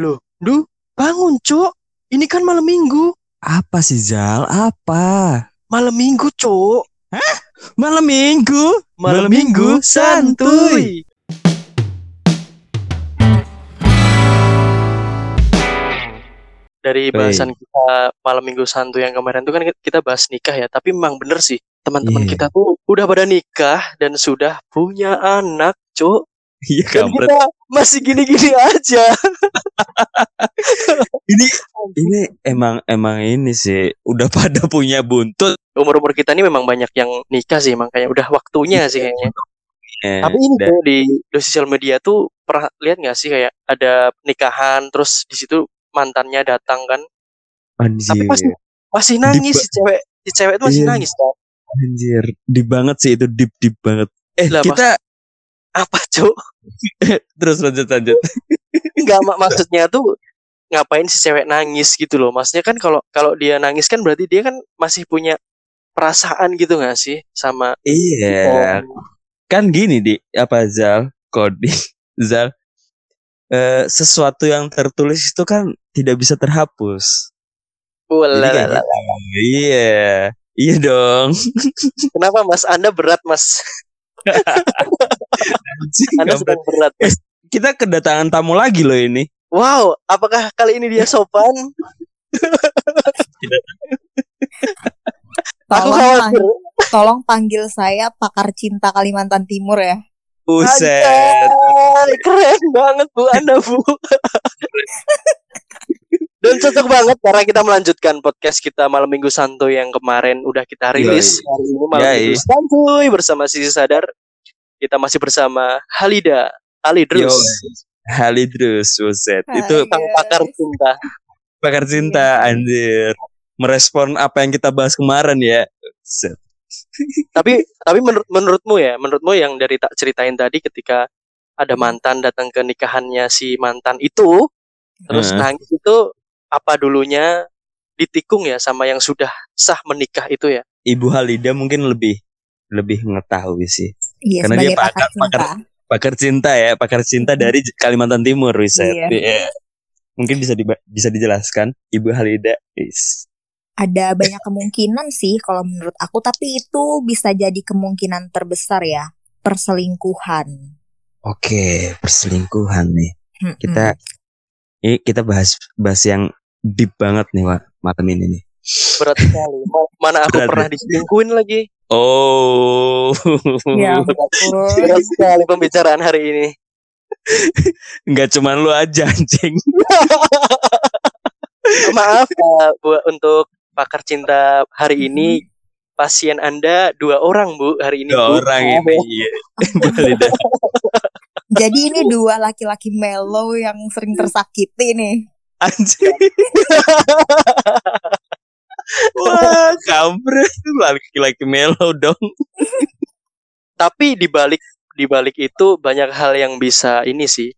Loh, Du, bangun, Cuk. Ini kan malam minggu. Apa sih Zal? Apa? Malam minggu, Cuk. Malam minggu? Malam, minggu santuy. Dari bahasan kita malam minggu santuy yang kemarin tuh kan kita bahas nikah ya, tapi memang bener sih teman-teman Iya. kita tuh udah pada nikah dan sudah punya anak, Cuk. Iya kampret. kita masih gini-gini aja. Ini ini emang emang ini sih udah pada punya buntut. Umur-umur kita ini memang banyak yang nikah sih, makanya udah waktunya sih kayaknya. Eh, Tapi ini dan- di, di sosial media tuh pernah lihat nggak sih kayak ada nikahan terus di situ mantannya datang kan tapi anjir. masih masih nangis si cewek si cewek itu masih Iya. nangis kan Anjir, deep banget sih itu deep deep banget. Eh Lah, kita apa cuk? Terus lanjut lanjut. nggak mak maksudnya tuh ngapain si cewek nangis gitu loh? Maksudnya kan kalau kalau dia nangis kan berarti dia kan masih punya perasaan gitu nggak sih sama Iya, Oh, kan gini di. Apa Zal? Kodi Zal? Eh, sesuatu yang tertulis itu kan tidak bisa terhapus. Kayak gitu. Iya, iya dong. kenapa mas? Anda berat mas anda sedang berat Eh, Kita kedatangan tamu lagi loh ini. wow apakah kali ini dia sopan aku Tolong, khawatir tolong panggil saya pakar cinta Kalimantan Timur ya. Buset. Anjay, keren banget bu Anda bu. Dan cocok banget karena kita melanjutkan podcast kita malam minggu santuy yang kemarin udah kita rilis Yoi. hari ini malam Yoi. minggu santuy bersama Sisi Sadar. Kita masih bersama Halida Halidrus, Halidrus, buset. Hai. Itu pakar cinta. pakar cinta anjir. Merespon apa yang kita bahas kemarin ya. Buset. tapi tapi menur- menurutmu ya, menurutmu yang dari tak ceritain tadi ketika ada mantan datang ke nikahannya si mantan itu terus Heeh. nangis itu apa dulunya ditikung ya sama yang sudah sah menikah itu ya Ibu Halida mungkin lebih lebih mengetahui sih. Iya, Karena dia pakar pakar- cinta. pakar- Pakar cinta ya, pakar cinta dari J- Kalimantan Timur, riset. Iya. Iya. Mungkin bisa diba- bisa dijelaskan Ibu Halida. Is. Ada banyak kemungkinan sih kalau menurut aku, tapi itu bisa jadi kemungkinan terbesar ya, perselingkuhan. Oke, perselingkuhan nih. Mm-mm. Kita ini kita bahas bahas yang deep banget nih, Wak, malam ini nih. berat sekali Ma- mana aku Berat, pernah ya? diselingkuhin lagi Oh. Ya betul. sekali pembicaraan hari ini Enggak cuman lu aja anjing. maaf uh, bu untuk pakar cinta hari ini pasien anda dua orang bu hari ini Dua Bu. orang Maaf ini. ya. Iya. Jadi ini dua laki-laki mellow yang sering tersakiti nih. Anjing. Wah, kampret laki-laki melo dong. tapi di balik di balik itu banyak hal yang bisa ini sih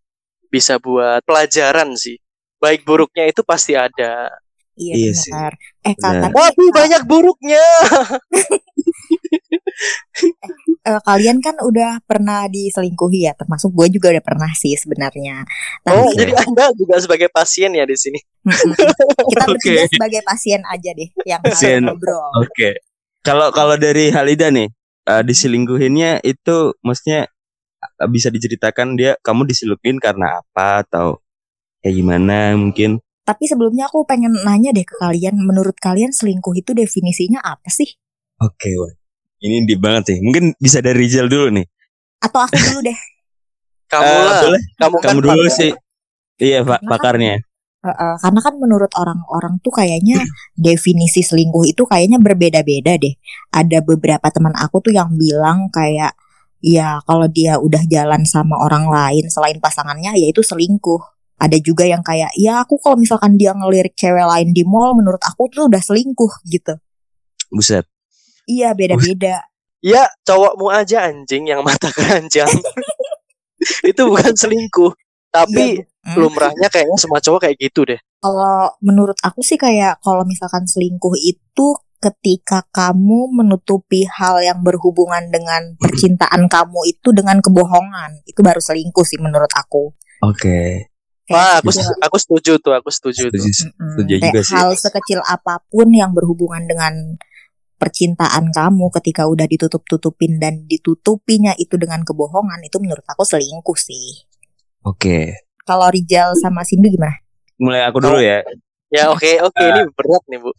bisa buat pelajaran sih baik buruknya itu pasti ada Iya, Iya sih. benar. Eh Benar. katanya waduh banyak buruknya eh, kalian kan udah pernah diselingkuhi ya, termasuk gue juga udah pernah sih sebenarnya. oh Tapi jadi anda juga sebagai pasien ya di sini kita bertiga sebagai pasien aja deh yang Pasien. ngobrol. Oke. Kalau kalau dari Halida nih, eh, diselingkuhinnya itu maksudnya eh, bisa diceritakan dia kamu diselingkuhin karena apa atau kayak gimana mungkin? Tapi sebelumnya aku pengen nanya deh ke kalian, menurut kalian selingkuh itu definisinya apa sih? Oke, wah. Ini deep banget sih. Mungkin bisa dari Rizal dulu nih. Atau aku dulu deh. kamu Eh, lah boleh. kamu, kan Kamu dulu pakar. sih. Iya, Pak, kan- pakarnya. Eh, eh, karena kan menurut orang-orang tuh kayaknya definisi selingkuh itu kayaknya berbeda-beda deh. Ada beberapa teman aku tuh yang bilang kayak ya kalau dia udah jalan sama orang lain selain pasangannya ya itu selingkuh. Ada juga yang kayak ya aku kalau misalkan dia ngelirik cewek lain di mall menurut aku tuh udah selingkuh gitu. Buset. Iya beda-beda. ya cowokmu aja anjing yang mata keranjang itu bukan selingkuh tapi Iya, mm. lumrahnya kayaknya semua cowok kayak gitu deh Kalau menurut aku sih kayak kalau misalkan selingkuh itu ketika kamu menutupi hal yang berhubungan dengan percintaan kamu itu dengan kebohongan. Itu baru selingkuh sih menurut aku. Oke. Kayak Wah, aku sekecil- aku setuju tuh, aku setuju tuh. Setuju, Mm-mm. setuju juga sih. hal sekecil apa pun yang berhubungan dengan percintaan kamu ketika udah ditutup-tutupin dan ditutupinya itu dengan kebohongan itu menurut aku selingkuh sih. Oke. Kalau Rijal sama Cindy gimana? Mulai aku dulu ya. Ya oke oke ini berat nih bu.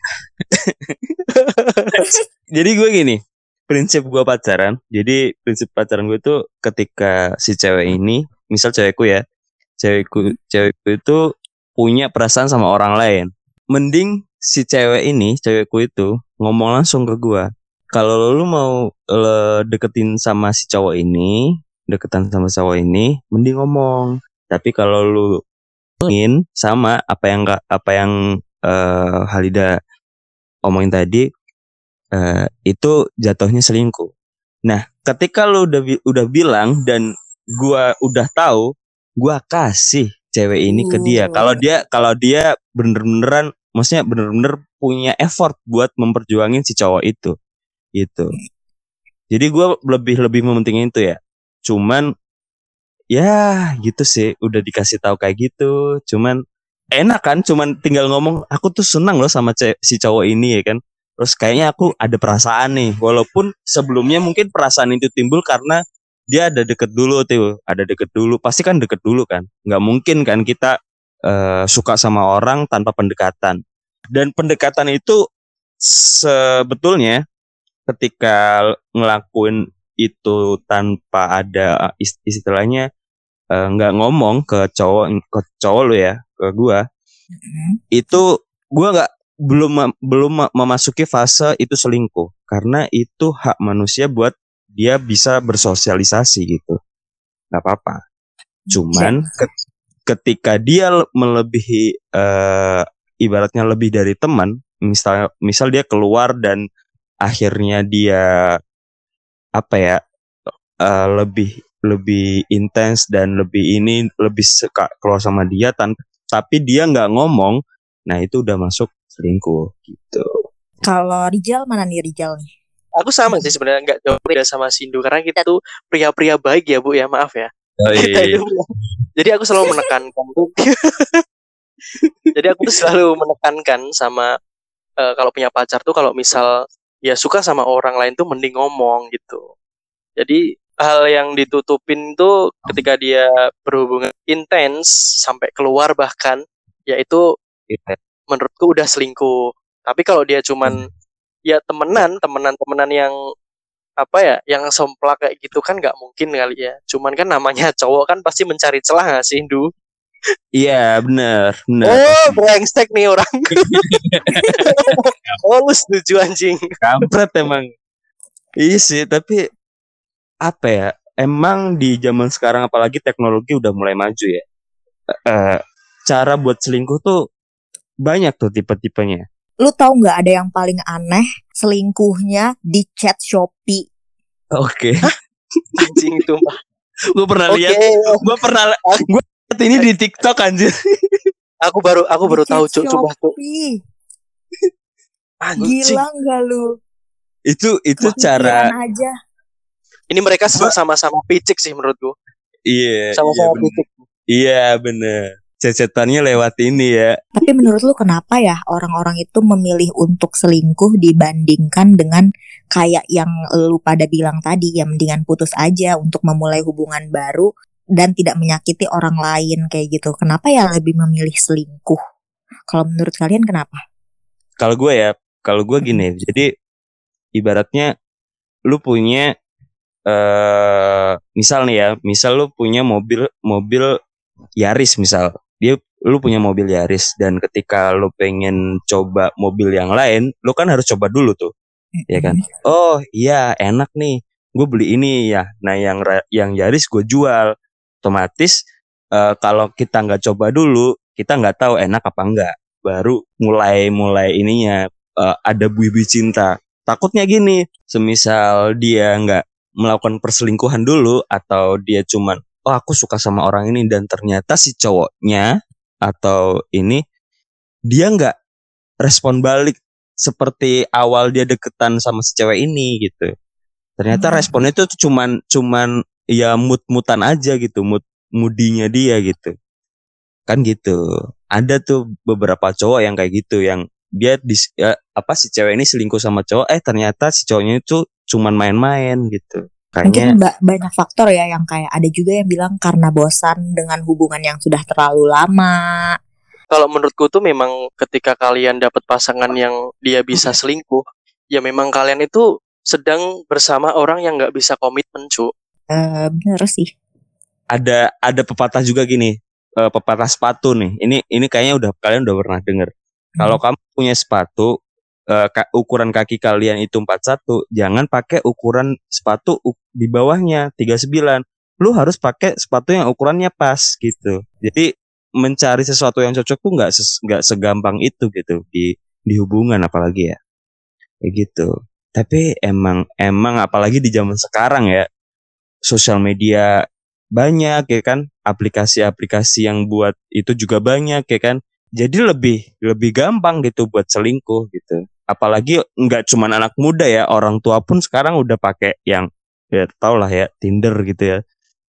Jadi gue gini, prinsip gue pacaran. Jadi prinsip pacaran gue tuh ketika si cewek ini, misal cewekku ya, cewekku cewekku itu punya perasaan sama orang lain. Mending si cewek ini, cewekku itu ngomong langsung ke gue. Kalau lu mau eh, deketin sama si cowok ini, deketan sama cowok ini, mending ngomong. Tapi kalau lu ingin sama apa yang nggak- apa yang eh, Halida omongin tadi, eh, itu jatuhnya selingkuh. Nah, ketika lu udah udah bilang dan gua udah tahu, gua kasih cewek ini ke dia. Uh. Kalau dia kalau dia bener-beneran maksudnya bener-bener punya effort buat memperjuangin si cowok itu. Gitu. Jadi gua lebih lebih mementingin itu ya. Cuman ya gitu sih, udah dikasih tahu kayak gitu. Cuman enak kan cuman tinggal ngomong aku tuh senang loh sama si cowok ini ya kan terus kayaknya aku ada perasaan nih walaupun sebelumnya mungkin perasaan itu timbul karena dia ada deket dulu tuh ada deket dulu pasti kan deket dulu kan nggak mungkin kan kita eh, suka sama orang tanpa pendekatan. Dan pendekatan itu sebetulnya ketika ngelakuin itu tanpa ada ist- istilahnya eh, nggak ngomong ke cowok ke cowok lo ya ke gua Mm-mm. itu gua nggak belum belum ma- memasuki fase itu selingkuh. Karena itu hak manusia buat dia bisa bersosialisasi gitu. Nggak apa-apa. Cuman ke- ketika dia le- melebihi eh, ibaratnya lebih dari teman misal misal dia keluar dan akhirnya dia apa ya eh, lebih lebih intens dan lebih ini lebih suka keluar sama dia tan tapi dia nggak ngomong nah itu udah masuk selingkuh gitu Kalau Rijal mana nih Rijal nih? Aku sama sih sebenarnya nggak jauh beda sama Sindu karena kita tuh pria-pria baik ya bu ya maaf ya. Pria- Jadi aku selalu menekankan tuh. Jadi aku tuh selalu menekankan sama eh, kalau punya pacar tuh kalau misal ya suka sama orang lain tuh mending ngomong gitu. Jadi hal yang ditutupin tuh ketika dia berhubungan intens sampai keluar bahkan ya itu menurutku udah selingkuh. Tapi kalau dia cuman ya temenan, temenan-temenan yang apa ya, yang somplak kayak gitu kan nggak mungkin kali ya. Cuman kan namanya cowok kan pasti mencari celah nggak sih, Ndu? iya bener bener Oh, brengsek nih orang. oh, lu setuju anjing. kampret emang iya sih tapi apa ya emang di zaman sekarang apalagi teknologi udah mulai maju ya Eh, cara buat selingkuh tuh banyak tuh tipe-tipenya Lu tahu nggak ada yang paling aneh selingkuhnya di chat Shopee? oke Anjing itu mah. gue pernah Oke, lihat gue pernah gue lihat ini di TikTok anjir aku baru aku baru Di tahu cuk coba tuh. Anjing. Gila nggak lu? itu itu cara Kepikiran aja. Ini mereka sama-sama picik sih menurutku. iya iya Sama-sama bener. picik. iya bener cecetannya lewat ini ya Tapi menurut lu kenapa ya orang-orang itu memilih untuk selingkuh dibandingkan dengan kayak yang lu pada bilang tadi ya mendingan putus aja untuk memulai hubungan baru dan tidak menyakiti orang lain kayak gitu. Kenapa ya lebih memilih selingkuh? Kalau menurut kalian kenapa? kalau gue ya kalau gue gini jadi ibaratnya lu punya eh misal nih ya misal lu punya mobil mobil Yaris misal dia lu punya mobil Yaris dan ketika lu pengen coba mobil yang lain lu kan harus coba dulu tuh. Ya kan? Oh iya enak nih. Gue beli ini ya. Nah yang yang Yaris gue jual. Otomatis eh, kalau kita nggak coba dulu kita nggak tahu enak apa enggak baru mulai mulai ininya eh, ada bui-bui cinta. Takutnya gini semisal dia nggak melakukan perselingkuhan dulu atau dia cuman oh aku suka sama orang ini dan ternyata si cowoknya atau ini dia nggak respon balik seperti awal dia deketan sama si cewek ini gitu. Ternyata Hmm. responnya itu cuman cuman ya mut-mutan aja gitu mut mudinya dia gitu. Kan gitu. Ada tuh beberapa cowok yang kayak gitu yang dia di ya, apa si cewek ini selingkuh sama cowok eh ternyata si cowoknya itu cuman main-main gitu Kayaknya, mungkin ba banyak faktor ya yang kayak ada juga yang bilang karena bosan dengan hubungan yang sudah terlalu lama kalau menurutku tuh memang ketika kalian dapat pasangan yang dia bisa selingkuh ya memang kalian itu sedang bersama orang yang nggak bisa komitmen cu uh, bener sih ada ada pepatah juga gini uh, pepatah sepatu nih. Ini ini kayaknya udah kalian udah pernah dengar. Hmm. Kalau kamu punya sepatu uh, ukuran kaki kalian itu 41, jangan pakai ukuran sepatu di bawahnya 39. Lu harus pakai sepatu yang ukurannya pas gitu. Jadi mencari sesuatu yang cocok tuh nggak nggak segampang itu gitu di di hubungan apalagi ya. Kayak gitu. Tapi emang emang apalagi di zaman sekarang ya sosial media banyak ya kan aplikasi-aplikasi yang buat itu juga banyak ya kan jadi lebih lebih gampang gitu buat selingkuh gitu apalagi nggak cuma anak muda ya orang tua pun sekarang udah pakai yang ya tau lah ya Tinder gitu ya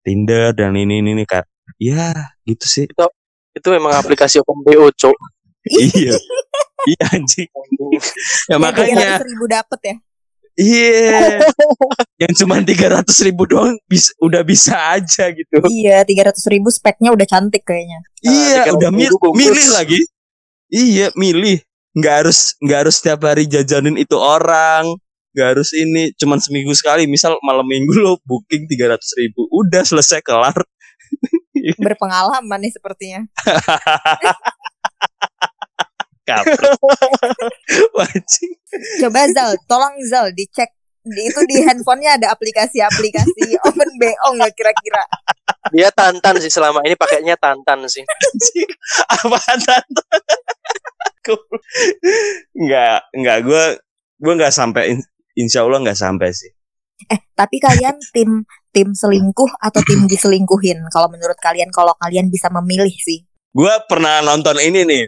Tinder dan ini ini, ini kak ya gitu sih itu, itu memang aplikasi open bo cok iya iya anjing ya makanya ribu dapet ya Iya. Yeah. yang cuma tiga ratus ribu doang bisa udah bisa aja gitu. Iya, tiga ratus ribu speknya udah cantik kayaknya. Iya, uh, udah mil milih lagi. Iya, milih. Nggak harus nggak harus setiap hari jajanin itu orang. Nggak harus ini cuman seminggu sekali. Misal malam minggu lo booking tiga ratus ribu, udah selesai kelar. Berpengalaman nih sepertinya. Wajib. Coba Zal, tolong Zal dicek di itu di handphonenya ada aplikasi-aplikasi Open BO nggak kira-kira? Dia tantan sih selama ini pakainya tantan sih. Apa tantan? Enggak, enggak gue gue nggak sampai insya Allah nggak sampai sih. Eh, tapi kalian tim tim selingkuh atau tim diselingkuhin? Kalau menurut kalian, kalau kalian bisa memilih sih? Gue pernah nonton ini nih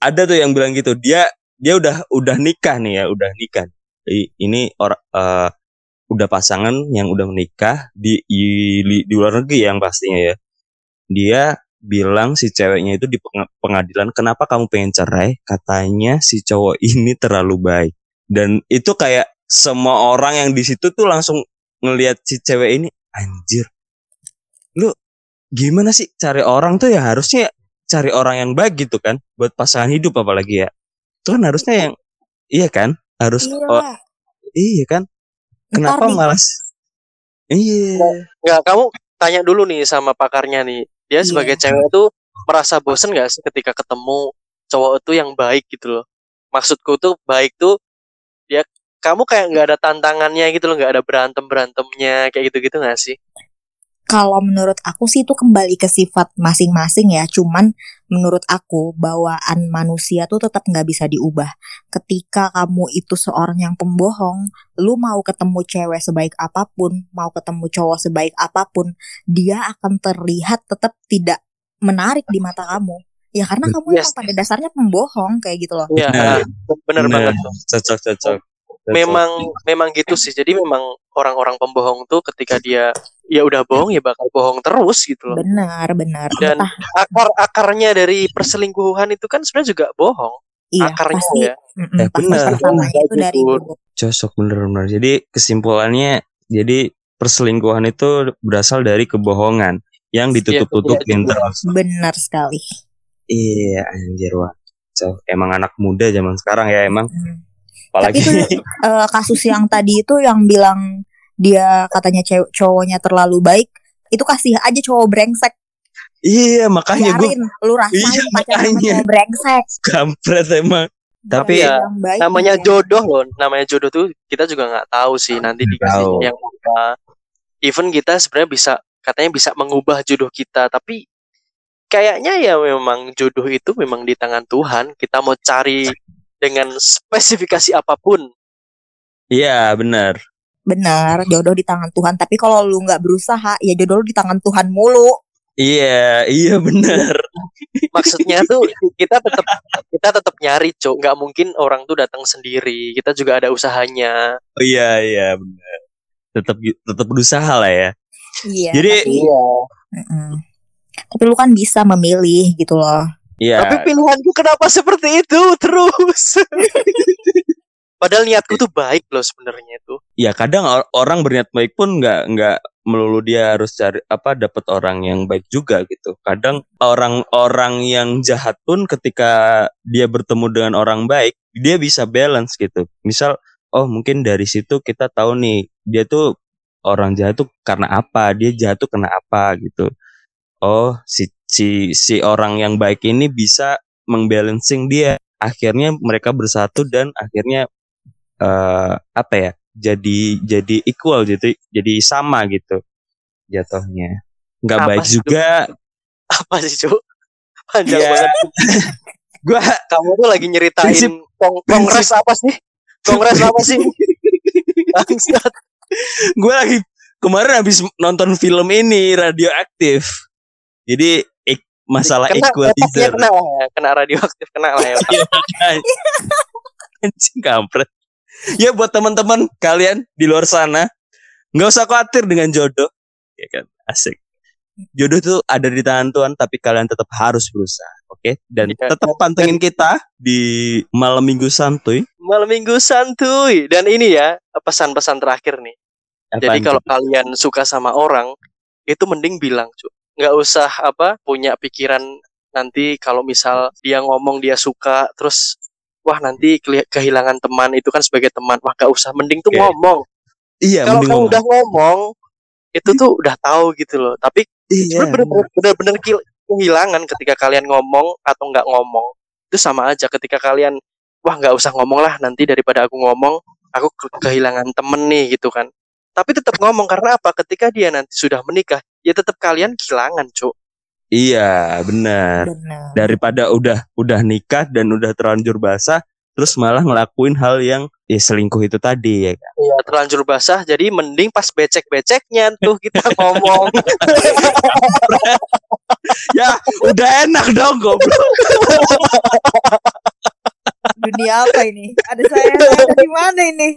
ada tuh yang bilang gitu dia dia udah udah nikah nih ya udah nikah ini orang uh, udah pasangan yang udah menikah di, di di luar negeri yang pastinya ya dia bilang si ceweknya itu di pengadilan kenapa kamu pengen cerai? Katanya si cowok ini terlalu baik. Dan itu kayak semua orang yang di situ tuh langsung ngelihat si cewek ini anjir lu gimana sih cari orang tuh ya? Harusnya cari orang yang baik gitu kan buat pasangan hidup apalagi ya. Itu kan harusnya yang iya kan? Harus iya, oh, iya kan? Kenapa malas? Iya. Nggak kamu tanya dulu nih sama pakarnya nih dia iya. sebagai cewek tuh merasa bosen gak sih ketika ketemu cowok itu yang baik gitu loh maksudku tuh baik tuh ya kamu kayak nggak ada tantangannya gitu loh nggak ada berantem berantemnya kayak gitu gitu gak sih kalau menurut aku sih itu kembali ke sifat masing-masing ya. Cuman menurut aku bawaan manusia tuh tetap nggak bisa diubah. Ketika kamu itu seorang yang pembohong, lu mau ketemu cewek sebaik apa pun, mau ketemu cowok sebaik apa pun, dia akan terlihat tetap tidak menarik di mata kamu. Ya karena kamu yes. pada dasarnya pembohong kayak gitu loh. Iya, benar banget. Cocok, cocok memang memang gitu sih. Jadi memang orang-orang pembohong tuh ketika dia ya udah bohong ya bakal bohong terus gitu loh. Benar, benar. Dan akar-akarnya dari perselingkuhan itu kan sebenarnya juga bohong. Iya, akarnya pasti, ya. Mm eh, benar. Itu dari. Cocok bener-bener. Jadi kesimpulannya jadi perselingkuhan itu berasal dari kebohongan yang iya, ditutup-tutupin terus. Benar sekali. Iya, anjir wah. So, emang anak muda zaman sekarang ya emang. Hmm Apalagi Tapi itu uh, kasus yang tadi itu yang bilang dia katanya cewek cowoknya terlalu baik, itu kasih aja cowok brengsek. Iya makanya gue lu rasain iya, pacaran cowok brengsek. Kampret emang. Tapi ya namanya ya. jodoh loh, namanya jodoh tuh kita juga nggak tahu sih nanti dikasih yang apa. Even kita sebenarnya bisa katanya bisa mengubah jodoh kita, tapi kayaknya ya memang jodoh itu memang di tangan Tuhan. Kita mau cari dengan spesifikasi apa pun. Iya, benar. Benar, jodoh di tangan Tuhan. Tapi kalau lu nggak berusaha, ya jodoh lu di tangan Tuhan mulu. Iya, iya benar. Maksudnya tuh kita tetap kita tetap nyari, Cok. Nggak mungkin orang tuh datang sendiri. Kita juga ada usahanya. Oh iya, iya benar. Tetap tetap berusaha lah ya. Iya. Jadi tapi, iya. tapi lu kan bisa memilih gitu loh Iya. Tapi pilihanku kenapa seperti itu terus? Padahal niatku tuh baik loh sebenarnya itu. ya kadang or- orang berniat baik pun nggak nggak melulu dia harus cari apa dapat orang yang baik juga gitu. Kadang orang-orang yang jahat pun ketika dia bertemu dengan orang baik, dia bisa balance gitu. Misal, oh mungkin dari situ kita tahu nih dia tuh orang jahat tuh karena apa, dia jahat tuh kena apa gitu. Oh si si si orang yang baik ini bisa mengbalancing dia. Akhirnya mereka bersatu dan akhirnya eh apa ya? jadi jadi equal gitu jadi sama gitu jatuhnya nggak Apa baik sih juga Apa sih, Cuk? Panjang Iya. banget. gua Kamu tuh lagi nyeritain Prinsip- kong kongres apa sih? Kongres apa sih? Bangsat. gua lagi kemarin habis nonton film ini radioaktif jadi masalah kena, equalizer kena lah ya, kena radioaktif kena lah ya. anjing kampret. Ya buat teman-teman kalian di luar sana nggak usah khawatir dengan jodoh. Ya kan? Asik. Jodoh tuh ada di tangan Tuhan tapi kalian tetap harus berusaha oke? Dan Iya, tetap pantengin kita di malam minggu santuy. Malam minggu santuy. Dan ini ya pesan-pesan terakhir nih. Jadi Apaan kalau kalian suka sama orang itu mending bilang, Cuk. Nggak usah apa punya pikiran nanti kalau misal dia ngomong dia suka terus wah nanti kehilangan teman itu kan sebagai teman. Wah, nggak usah mending tuh Oke. ngomong. iya kalau kamu ngomong. udah ngomong itu tuh udah tahu gitu loh. Tapi iya bener-bener kehilangan ketika kalian ngomong atau nggak ngomong. Itu sama aja ketika kalian wah nggak usah ngomong lah nanti daripada aku ngomong aku ke- kehilangan temen nih gitu kan. Tapi tetap ngomong karena apa? Ketika dia nanti sudah menikah, ya tetap kalian kehilangan, Cuk. iya benar bener daripada udah udah nikah dan udah terlanjur basah terus malah ngelakuin hal yang ya selingkuh itu tadi ya kan Iya, terlanjur basah jadi mending pas becek-beceknya tuh kita ngomong. ya udah enak dong goblok dunia apa ini ada saya ada di mana ini